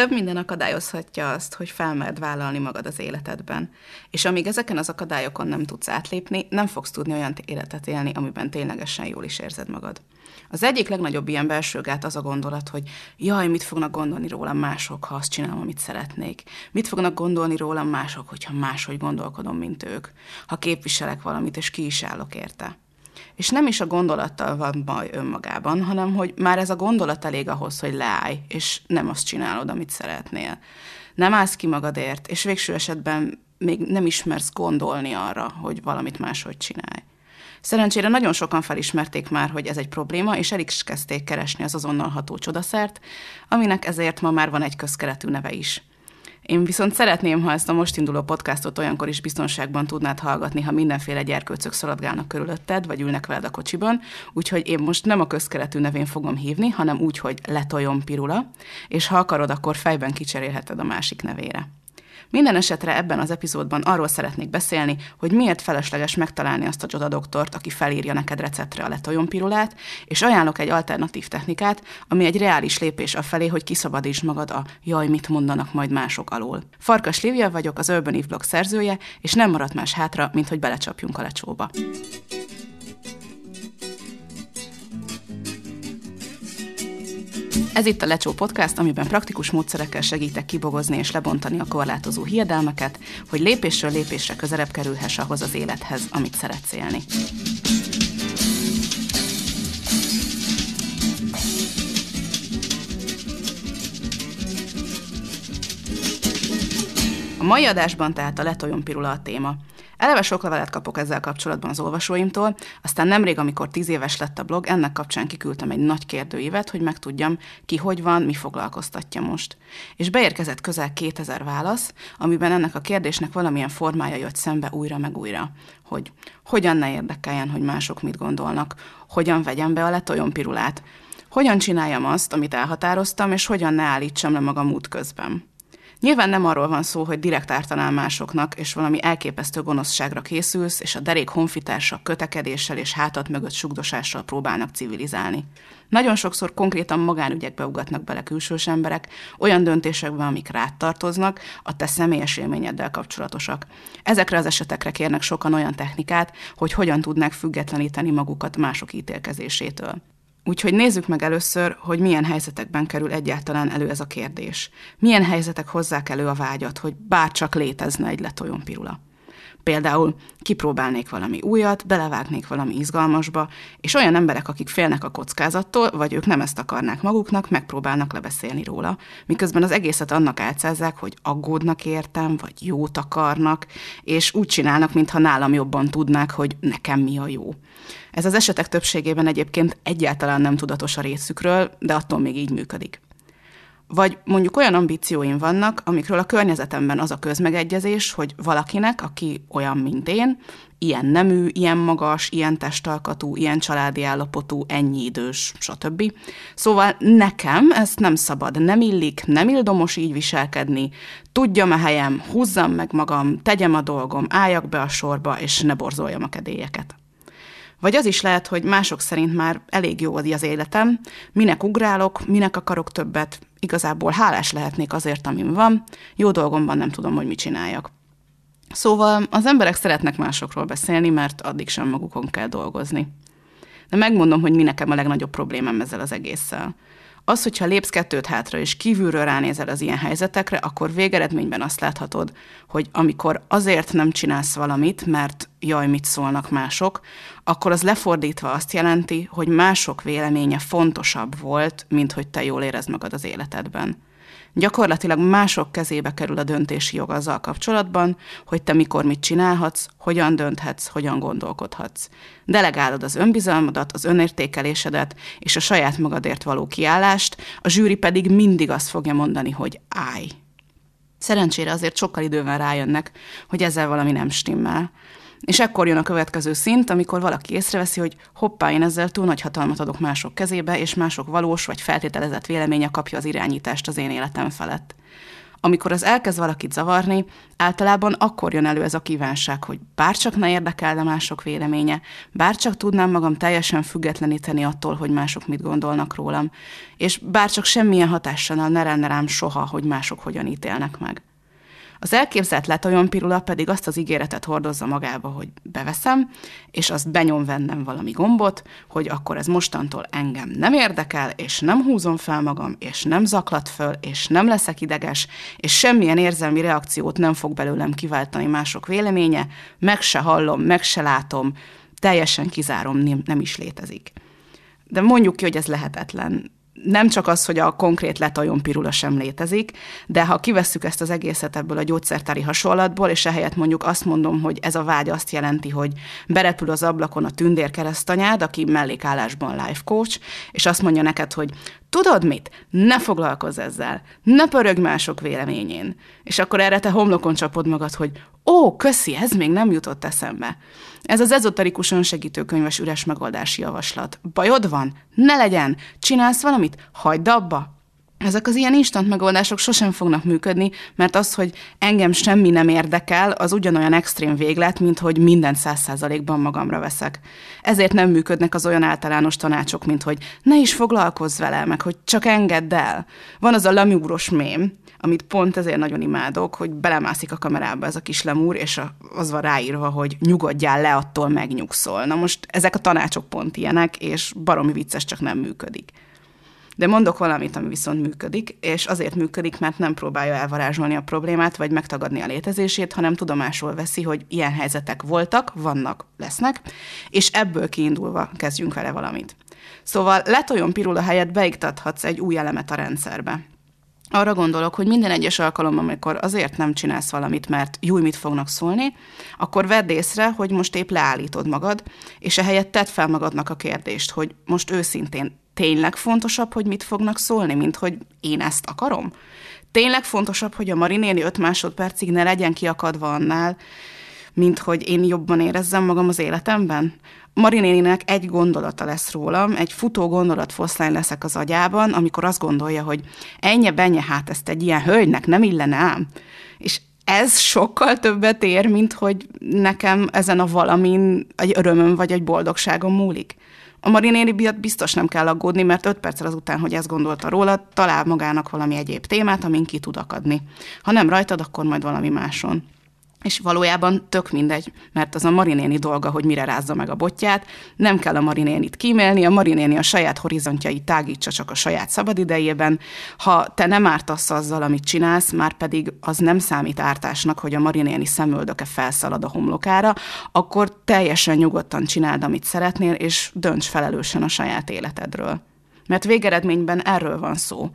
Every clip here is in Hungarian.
Több minden akadályozhatja azt, hogy felmerd vállalni magad az életedben. És amíg ezeken az akadályokon nem tudsz átlépni, nem fogsz tudni olyan életet élni, amiben ténylegesen jól is érzed magad. Az egyik legnagyobb ilyen belső gát az a gondolat, hogy jaj, mit fognak gondolni rólam mások, ha azt csinálom, amit szeretnék. Mit fognak gondolni rólam mások, hogyha máshogy gondolkodom, mint ők. Ha képviselek valamit, és ki is állok érte. És nem is a gondolattal van baj önmagában, hanem hogy már ez a gondolat elég ahhoz, hogy leállj, és nem azt csinálod, amit szeretnél. Nem állsz ki magadért, és végső esetben még nem ismersz gondolni arra, hogy valamit máshogy csinálj. Szerencsére nagyon sokan felismerték már, hogy ez egy probléma, és el is kezdték keresni az azonnal ható csodaszert, aminek ezért ma már van egy közkeletű neve is. Én viszont szeretném, ha ezt a most induló podcastot olyankor is biztonságban tudnád hallgatni, ha mindenféle gyerkőcök szaladgálnak körülötted, vagy ülnek veled a kocsiban, úgyhogy én most nem a közkeletű nevén fogom hívni, hanem úgy, hogy Letojon Pirula, és ha akarod, akkor fejben kicserélheted a másik nevére. Minden esetre ebben az epizódban arról szeretnék beszélni, hogy miért felesleges megtalálni azt a csoda aki felírja neked receptre a letojonpirulát, és ajánlok egy alternatív technikát, ami egy reális lépés a felé, hogy kiszabadítsd magad a jaj, mit mondanak majd mások alól. Farkas Lívia vagyok, az Urban Eve blog szerzője, és nem maradt más hátra, mint hogy belecsapjunk a lecsóba. Ez itt a Lecsó Podcast, amiben praktikus módszerekkel segítek kibogozni és lebontani a korlátozó hiedelmeket, hogy lépésről lépésre közelebb kerülhess ahhoz az élethez, amit szeretsz élni. A mai adásban tehát a letojon pirula a téma. Eleve sok levelet kapok ezzel kapcsolatban az olvasóimtól, aztán nemrég, amikor tíz éves lett a blog, ennek kapcsán kiküldtem egy nagy kérdőívet, hogy megtudjam, ki hogy van, mi foglalkoztatja most. És beérkezett közel 2000 válasz, amiben ennek a kérdésnek valamilyen formája jött szembe újra meg újra, hogy hogyan ne érdekeljen, hogy mások mit gondolnak, hogyan vegyem be a letojon pirulát, hogyan csináljam azt, amit elhatároztam, és hogyan ne állítsam le magam út közben. Nyilván nem arról van szó, hogy direkt ártanál másoknak, és valami elképesztő gonoszságra készülsz, és a derék honfitársak kötekedéssel és hátat mögött sugdosással próbálnak civilizálni. Nagyon sokszor konkrétan magánügyekbe ugatnak bele külsős emberek, olyan döntésekben, amik rád tartoznak, a te személyes élményeddel kapcsolatosak. Ezekre az esetekre kérnek sokan olyan technikát, hogy hogyan tudnák függetleníteni magukat mások ítélkezésétől. Úgyhogy nézzük meg először, hogy milyen helyzetekben kerül egyáltalán elő ez a kérdés. Milyen helyzetek hozzák elő a vágyat, hogy bárcsak létezne egy letojon pirula. Például kipróbálnék valami újat, belevágnék valami izgalmasba, és olyan emberek, akik félnek a kockázattól, vagy ők nem ezt akarnák maguknak, megpróbálnak lebeszélni róla, miközben az egészet annak álcázzák, hogy aggódnak értem, vagy jót akarnak, és úgy csinálnak, mintha nálam jobban tudnák, hogy nekem mi a jó. Ez az esetek többségében egyébként egyáltalán nem tudatos a részükről, de attól még így működik. Vagy mondjuk olyan ambícióim vannak, amikről a környezetemben az a közmegegyezés, hogy valakinek, aki olyan, mint én, ilyen nemű, ilyen magas, ilyen testalkatú, ilyen családi állapotú, ennyi idős, stb. Szóval nekem ezt nem szabad, nem illik, nem ildomos így viselkedni, tudjam a helyem, húzzam meg magam, tegyem a dolgom, álljak be a sorba, és ne borzoljam a kedélyeket. Vagy az is lehet, hogy mások szerint már elég jó az életem, minek ugrálok, minek akarok többet, igazából hálás lehetnék azért, amim van, jó dolgomban nem tudom, hogy mit csináljak. Szóval az emberek szeretnek másokról beszélni, mert addig sem magukon kell dolgozni. De megmondom, hogy mi nekem a legnagyobb problémám ezzel az egésszel. Az, hogyha lépsz kettőt hátra, és kívülről ránézel az ilyen helyzetekre, akkor végeredményben azt láthatod, hogy amikor azért nem csinálsz valamit, mert jaj, mit szólnak mások, akkor az lefordítva azt jelenti, hogy mások véleménye fontosabb volt, mint hogy te jól érezd magad az életedben. Gyakorlatilag mások kezébe kerül a döntési jog azzal kapcsolatban, hogy te mikor mit csinálhatsz, hogyan dönthetsz, hogyan gondolkodhatsz. Delegálod az önbizalmadat, az önértékelésedet és a saját magadért való kiállást, a zsűri pedig mindig azt fogja mondani, hogy állj. Szerencsére azért sokkal idővel rájönnek, hogy ezzel valami nem stimmel. És ekkor jön a következő szint, amikor valaki észreveszi, hogy hoppá, én ezzel túl nagy hatalmat adok mások kezébe, és mások valós vagy feltételezett véleménye kapja az irányítást az én életem felett. Amikor az elkezd valakit zavarni, általában akkor jön elő ez a kívánság, hogy bárcsak ne érdekelne mások véleménye, bárcsak tudnám magam teljesen függetleníteni attól, hogy mások mit gondolnak rólam, és bárcsak semmilyen hatással ne lenne rám soha, hogy mások hogyan ítélnek meg. Az elképzelt letolyonpirula pedig azt az ígéretet hordozza magába, hogy beveszem, és azt benyom vennem valami gombot, hogy akkor ez mostantól engem nem érdekel, és nem húzom fel magam, és nem zaklat föl, és nem leszek ideges, és semmilyen érzelmi reakciót nem fog belőlem kiváltani mások véleménye, meg se hallom, meg se látom, teljesen kizárom, nem is létezik. De mondjuk ki, hogy ez lehetetlen nem csak az, hogy a konkrét letajon sem létezik, de ha kivesszük ezt az egészet ebből a gyógyszertári hasonlatból, és ehelyett mondjuk azt mondom, hogy ez a vágy azt jelenti, hogy berepül az ablakon a tündér keresztanyád, aki mellékállásban life coach, és azt mondja neked, hogy tudod mit? Ne foglalkozz ezzel, ne pörög mások véleményén. És akkor erre te homlokon csapod magad, hogy ó, köszi, ez még nem jutott eszembe. Ez az ezoterikus önsegítőkönyves üres megoldási javaslat. Bajod van? Ne legyen! Csinálsz valamit? Hagyd abba! Ezek az ilyen instant megoldások sosem fognak működni, mert az, hogy engem semmi nem érdekel, az ugyanolyan extrém véglet, mint hogy minden száz százalékban magamra veszek. Ezért nem működnek az olyan általános tanácsok, mint hogy ne is foglalkozz vele, meg hogy csak engedd el. Van az a lemúros mém, amit pont ezért nagyon imádok, hogy belemászik a kamerába ez a kis lemúr, és az van ráírva, hogy nyugodjál le, attól megnyugszol. Na most ezek a tanácsok pont ilyenek, és baromi vicces, csak nem működik. De mondok valamit, ami viszont működik, és azért működik, mert nem próbálja elvarázsolni a problémát, vagy megtagadni a létezését, hanem tudomásul veszi, hogy ilyen helyzetek voltak, vannak, lesznek, és ebből kiindulva kezdjünk vele valamit. Szóval letoljon pirula helyett beiktathatsz egy új elemet a rendszerbe. Arra gondolok, hogy minden egyes alkalommal, amikor azért nem csinálsz valamit, mert jó, mit fognak szólni, akkor vedd észre, hogy most épp leállítod magad, és ehelyett tedd fel magadnak a kérdést, hogy most őszintén tényleg fontosabb, hogy mit fognak szólni, mint hogy én ezt akarom? Tényleg fontosabb, hogy a Marinéni öt másodpercig ne legyen kiakadva annál, mint hogy én jobban érezzem magam az életemben? Marinéninek egy gondolata lesz rólam, egy futó gondolatfoszlány leszek az agyában, amikor azt gondolja, hogy ennyi benye, hát ezt egy ilyen hölgynek nem illene ám. És ez sokkal többet ér, mint hogy nekem ezen a valamin egy örömöm vagy egy boldogságom múlik. A Marinéni miatt biztos nem kell aggódni, mert öt perccel azután, hogy ezt gondolta róla, talál magának valami egyéb témát, amin ki tud akadni. Ha nem rajtad, akkor majd valami máson és valójában tök mindegy, mert az a marinéni dolga, hogy mire rázza meg a botját, nem kell a marinénit kímélni, a marinéni a saját horizontjait tágítsa csak a saját szabadidejében. Ha te nem ártasz azzal, amit csinálsz, már pedig az nem számít ártásnak, hogy a marinéni szemöldöke felszalad a homlokára, akkor teljesen nyugodtan csináld, amit szeretnél, és dönts felelősen a saját életedről. Mert végeredményben erről van szó,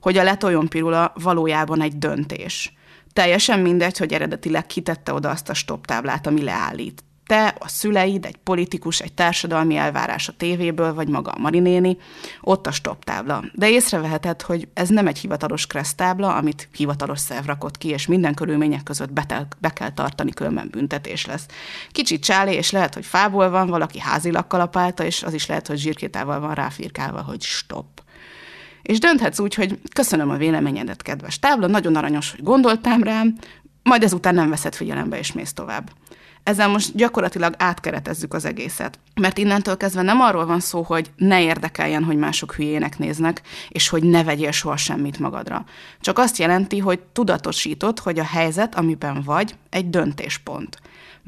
hogy a letoljon pirula valójában egy döntés – Teljesen mindegy, hogy eredetileg kitette oda azt a stop táblát, ami leállít. Te, a szüleid, egy politikus, egy társadalmi elvárás a tévéből, vagy maga a marinéni, ott a stop tábla. De észreveheted, hogy ez nem egy hivatalos tábla, amit hivatalos szerv rakott ki, és minden körülmények között betel, be kell tartani, különben büntetés lesz. Kicsit csálé, és lehet, hogy fából van, valaki házilag kalapálta, és az is lehet, hogy zsírkétával van ráfirkálva, hogy stop. És dönthetsz úgy, hogy köszönöm a véleményedet, kedves tábla, nagyon aranyos, hogy gondoltám rám, majd ezután nem veszed figyelembe, és mész tovább. Ezzel most gyakorlatilag átkeretezzük az egészet. Mert innentől kezdve nem arról van szó, hogy ne érdekeljen, hogy mások hülyének néznek, és hogy ne vegyél soha semmit magadra. Csak azt jelenti, hogy tudatosítod, hogy a helyzet, amiben vagy, egy döntéspont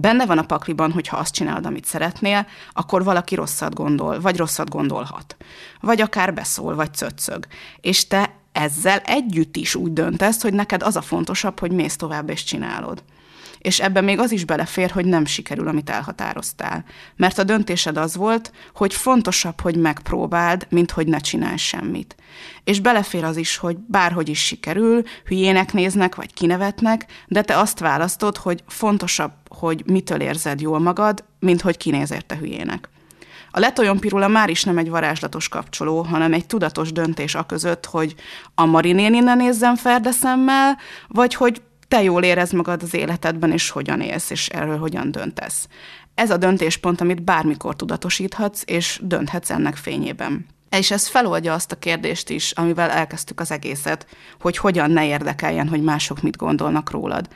benne van a pakliban, hogy ha azt csinálod, amit szeretnél, akkor valaki rosszat gondol, vagy rosszat gondolhat. Vagy akár beszól, vagy cöccög. És te ezzel együtt is úgy döntesz, hogy neked az a fontosabb, hogy mész tovább és csinálod és ebben még az is belefér, hogy nem sikerül, amit elhatároztál. Mert a döntésed az volt, hogy fontosabb, hogy megpróbáld, mint hogy ne csinálj semmit. És belefér az is, hogy bárhogy is sikerül, hülyének néznek, vagy kinevetnek, de te azt választod, hogy fontosabb, hogy mitől érzed jól magad, mint hogy kinéz érte hülyének. A letoljon pirula már is nem egy varázslatos kapcsoló, hanem egy tudatos döntés a között, hogy a marinéni ne nézzem ferdeszemmel, vagy hogy te jól érez magad az életedben, és hogyan élsz, és erről hogyan döntesz. Ez a döntéspont, amit bármikor tudatosíthatsz, és dönthetsz ennek fényében. És ez feloldja azt a kérdést is, amivel elkezdtük az egészet, hogy hogyan ne érdekeljen, hogy mások mit gondolnak rólad.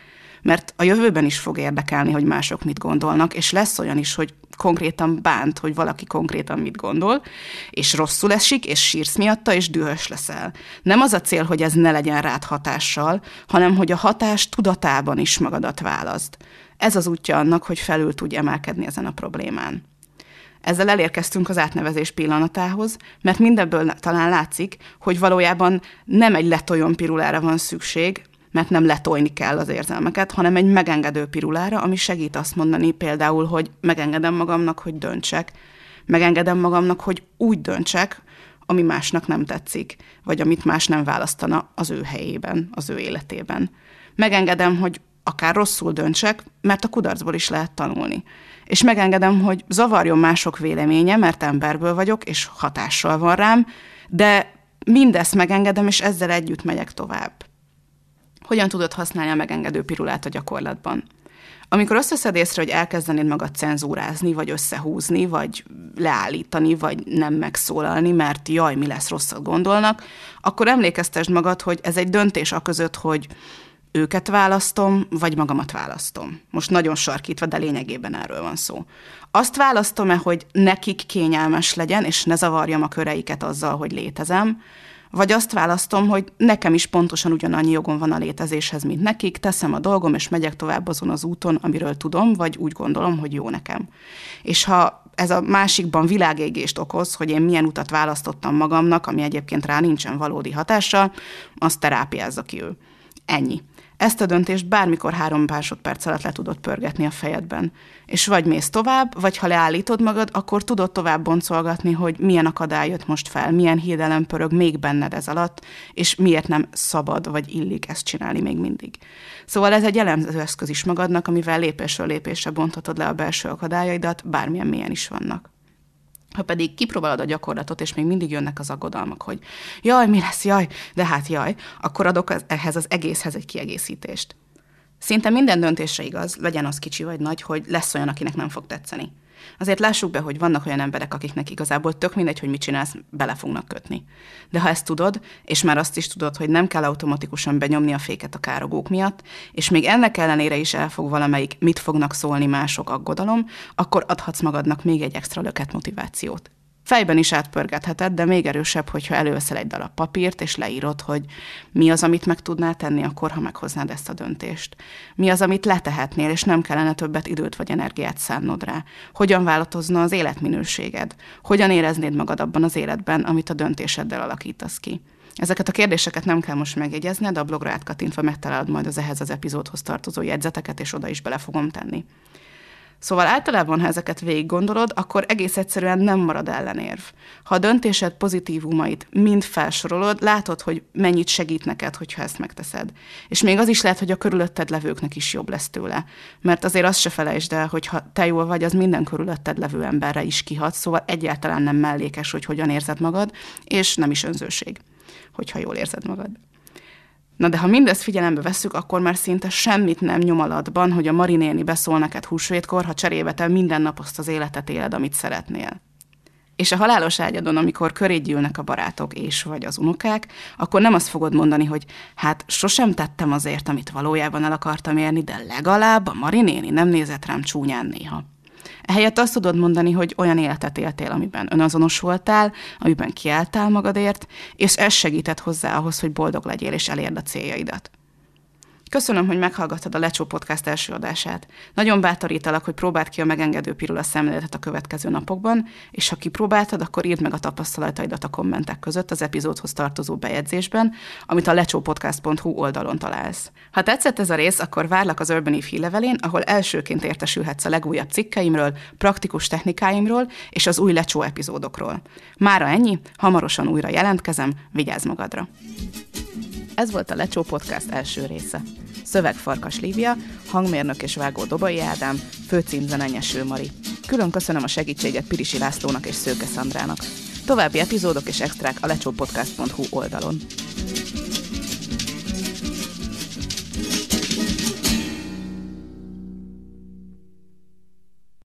Mert a jövőben is fog érdekelni, hogy mások mit gondolnak, és lesz olyan is, hogy konkrétan bánt, hogy valaki konkrétan mit gondol, és rosszul esik, és sírsz miatta, és dühös leszel. Nem az a cél, hogy ez ne legyen rád hatással, hanem hogy a hatás tudatában is magadat választ. Ez az útja annak, hogy felül tudj emelkedni ezen a problémán. Ezzel elérkeztünk az átnevezés pillanatához, mert mindebből talán látszik, hogy valójában nem egy letoljon pirulára van szükség, mert nem letolni kell az érzelmeket, hanem egy megengedő pirulára, ami segít azt mondani például, hogy megengedem magamnak, hogy döntsek, megengedem magamnak, hogy úgy döntsek, ami másnak nem tetszik, vagy amit más nem választana az ő helyében, az ő életében. Megengedem, hogy akár rosszul döntsek, mert a kudarcból is lehet tanulni. És megengedem, hogy zavarjon mások véleménye, mert emberből vagyok, és hatással van rám, de mindezt megengedem, és ezzel együtt megyek tovább. Hogyan tudod használni a megengedő pirulát a gyakorlatban? Amikor azt veszed észre, hogy elkezdenéd magad cenzúrázni, vagy összehúzni, vagy leállítani, vagy nem megszólalni, mert jaj, mi lesz, rosszat gondolnak, akkor emlékeztesd magad, hogy ez egy döntés a között, hogy őket választom, vagy magamat választom. Most nagyon sarkítva, de lényegében erről van szó. Azt választom-e, hogy nekik kényelmes legyen, és ne zavarjam a köreiket azzal, hogy létezem, vagy azt választom, hogy nekem is pontosan ugyanannyi jogom van a létezéshez, mint nekik, teszem a dolgom, és megyek tovább azon az úton, amiről tudom, vagy úgy gondolom, hogy jó nekem. És ha ez a másikban világégést okoz, hogy én milyen utat választottam magamnak, ami egyébként rá nincsen valódi hatással, azt terápiázza ki ő. Ennyi. Ezt a döntést bármikor három másodperc alatt le tudod pörgetni a fejedben. És vagy mész tovább, vagy ha leállítod magad, akkor tudod tovább boncolgatni, hogy milyen akadály jött most fel, milyen hiedelem pörög még benned ez alatt, és miért nem szabad vagy illik ezt csinálni még mindig. Szóval ez egy elemző eszköz is magadnak, amivel lépésről lépésre bonthatod le a belső akadályaidat, bármilyen milyen is vannak. Ha pedig kipróbálod a gyakorlatot, és még mindig jönnek az aggodalmak, hogy jaj, mi lesz, jaj, de hát jaj, akkor adok ehhez az egészhez egy kiegészítést. Szinte minden döntésre igaz, legyen az kicsi vagy nagy, hogy lesz olyan, akinek nem fog tetszeni. Azért lássuk be, hogy vannak olyan emberek, akiknek igazából tök mindegy, hogy mit csinálsz, bele fognak kötni. De ha ezt tudod, és már azt is tudod, hogy nem kell automatikusan benyomni a féket a károgók miatt, és még ennek ellenére is elfog valamelyik mit fognak szólni mások aggodalom, akkor adhatsz magadnak még egy extra löket motivációt. Fejben is átpörgetheted, de még erősebb, hogyha előveszel egy darab papírt, és leírod, hogy mi az, amit meg tudnál tenni akkor, ha meghoznád ezt a döntést. Mi az, amit letehetnél, és nem kellene többet időt vagy energiát szánnod rá. Hogyan változna az életminőséged? Hogyan éreznéd magad abban az életben, amit a döntéseddel alakítasz ki? Ezeket a kérdéseket nem kell most megjegyezned, a blogra átkattintva megtalálod majd az ehhez az epizódhoz tartozó jegyzeteket, és oda is bele fogom tenni. Szóval általában, ha ezeket végig gondolod, akkor egész egyszerűen nem marad ellenérv. Ha a döntésed pozitívumait mind felsorolod, látod, hogy mennyit segít neked, hogyha ezt megteszed. És még az is lehet, hogy a körülötted levőknek is jobb lesz tőle. Mert azért azt se felejtsd el, hogy ha te jól vagy, az minden körülötted levő emberre is kihat, szóval egyáltalán nem mellékes, hogy hogyan érzed magad, és nem is önzőség, hogyha jól érzed magad. Na de ha mindezt figyelembe vesszük, akkor már szinte semmit nem nyom alatban, hogy a marinéni beszól neked húsvétkor, ha cserébe te minden nap azt az életet éled, amit szeretnél. És a halálos ágyadon, amikor köré gyűlnek a barátok és vagy az unokák, akkor nem azt fogod mondani, hogy hát sosem tettem azért, amit valójában el akartam érni, de legalább a marinéni nem nézett rám csúnyán néha. Ehelyett azt tudod mondani, hogy olyan életet éltél, amiben önazonos voltál, amiben kiálltál magadért, és ez segített hozzá ahhoz, hogy boldog legyél és elérd a céljaidat. Köszönöm, hogy meghallgattad a Lecsó Podcast első adását. Nagyon bátorítalak, hogy próbáld ki a megengedő pirula szemléletet a következő napokban, és ha kipróbáltad, akkor írd meg a tapasztalataidat a kommentek között az epizódhoz tartozó bejegyzésben, amit a lecsópodcast.hu oldalon találsz. Ha tetszett ez a rész, akkor várlak az Urban Eve hírlevelén, ahol elsőként értesülhetsz a legújabb cikkeimről, praktikus technikáimról és az új Lecsó epizódokról. Mára ennyi, hamarosan újra jelentkezem, vigyázz magadra! Ez volt a Lecsó Podcast első része. Szöveg Farkas Lívia, hangmérnök és vágó Dobai Ádám, főcímzene Nyeső Mari. Külön köszönöm a segítséget Pirisi Lászlónak és Szőke Szandrának. További epizódok és extrák a lecsópodcast.hu oldalon.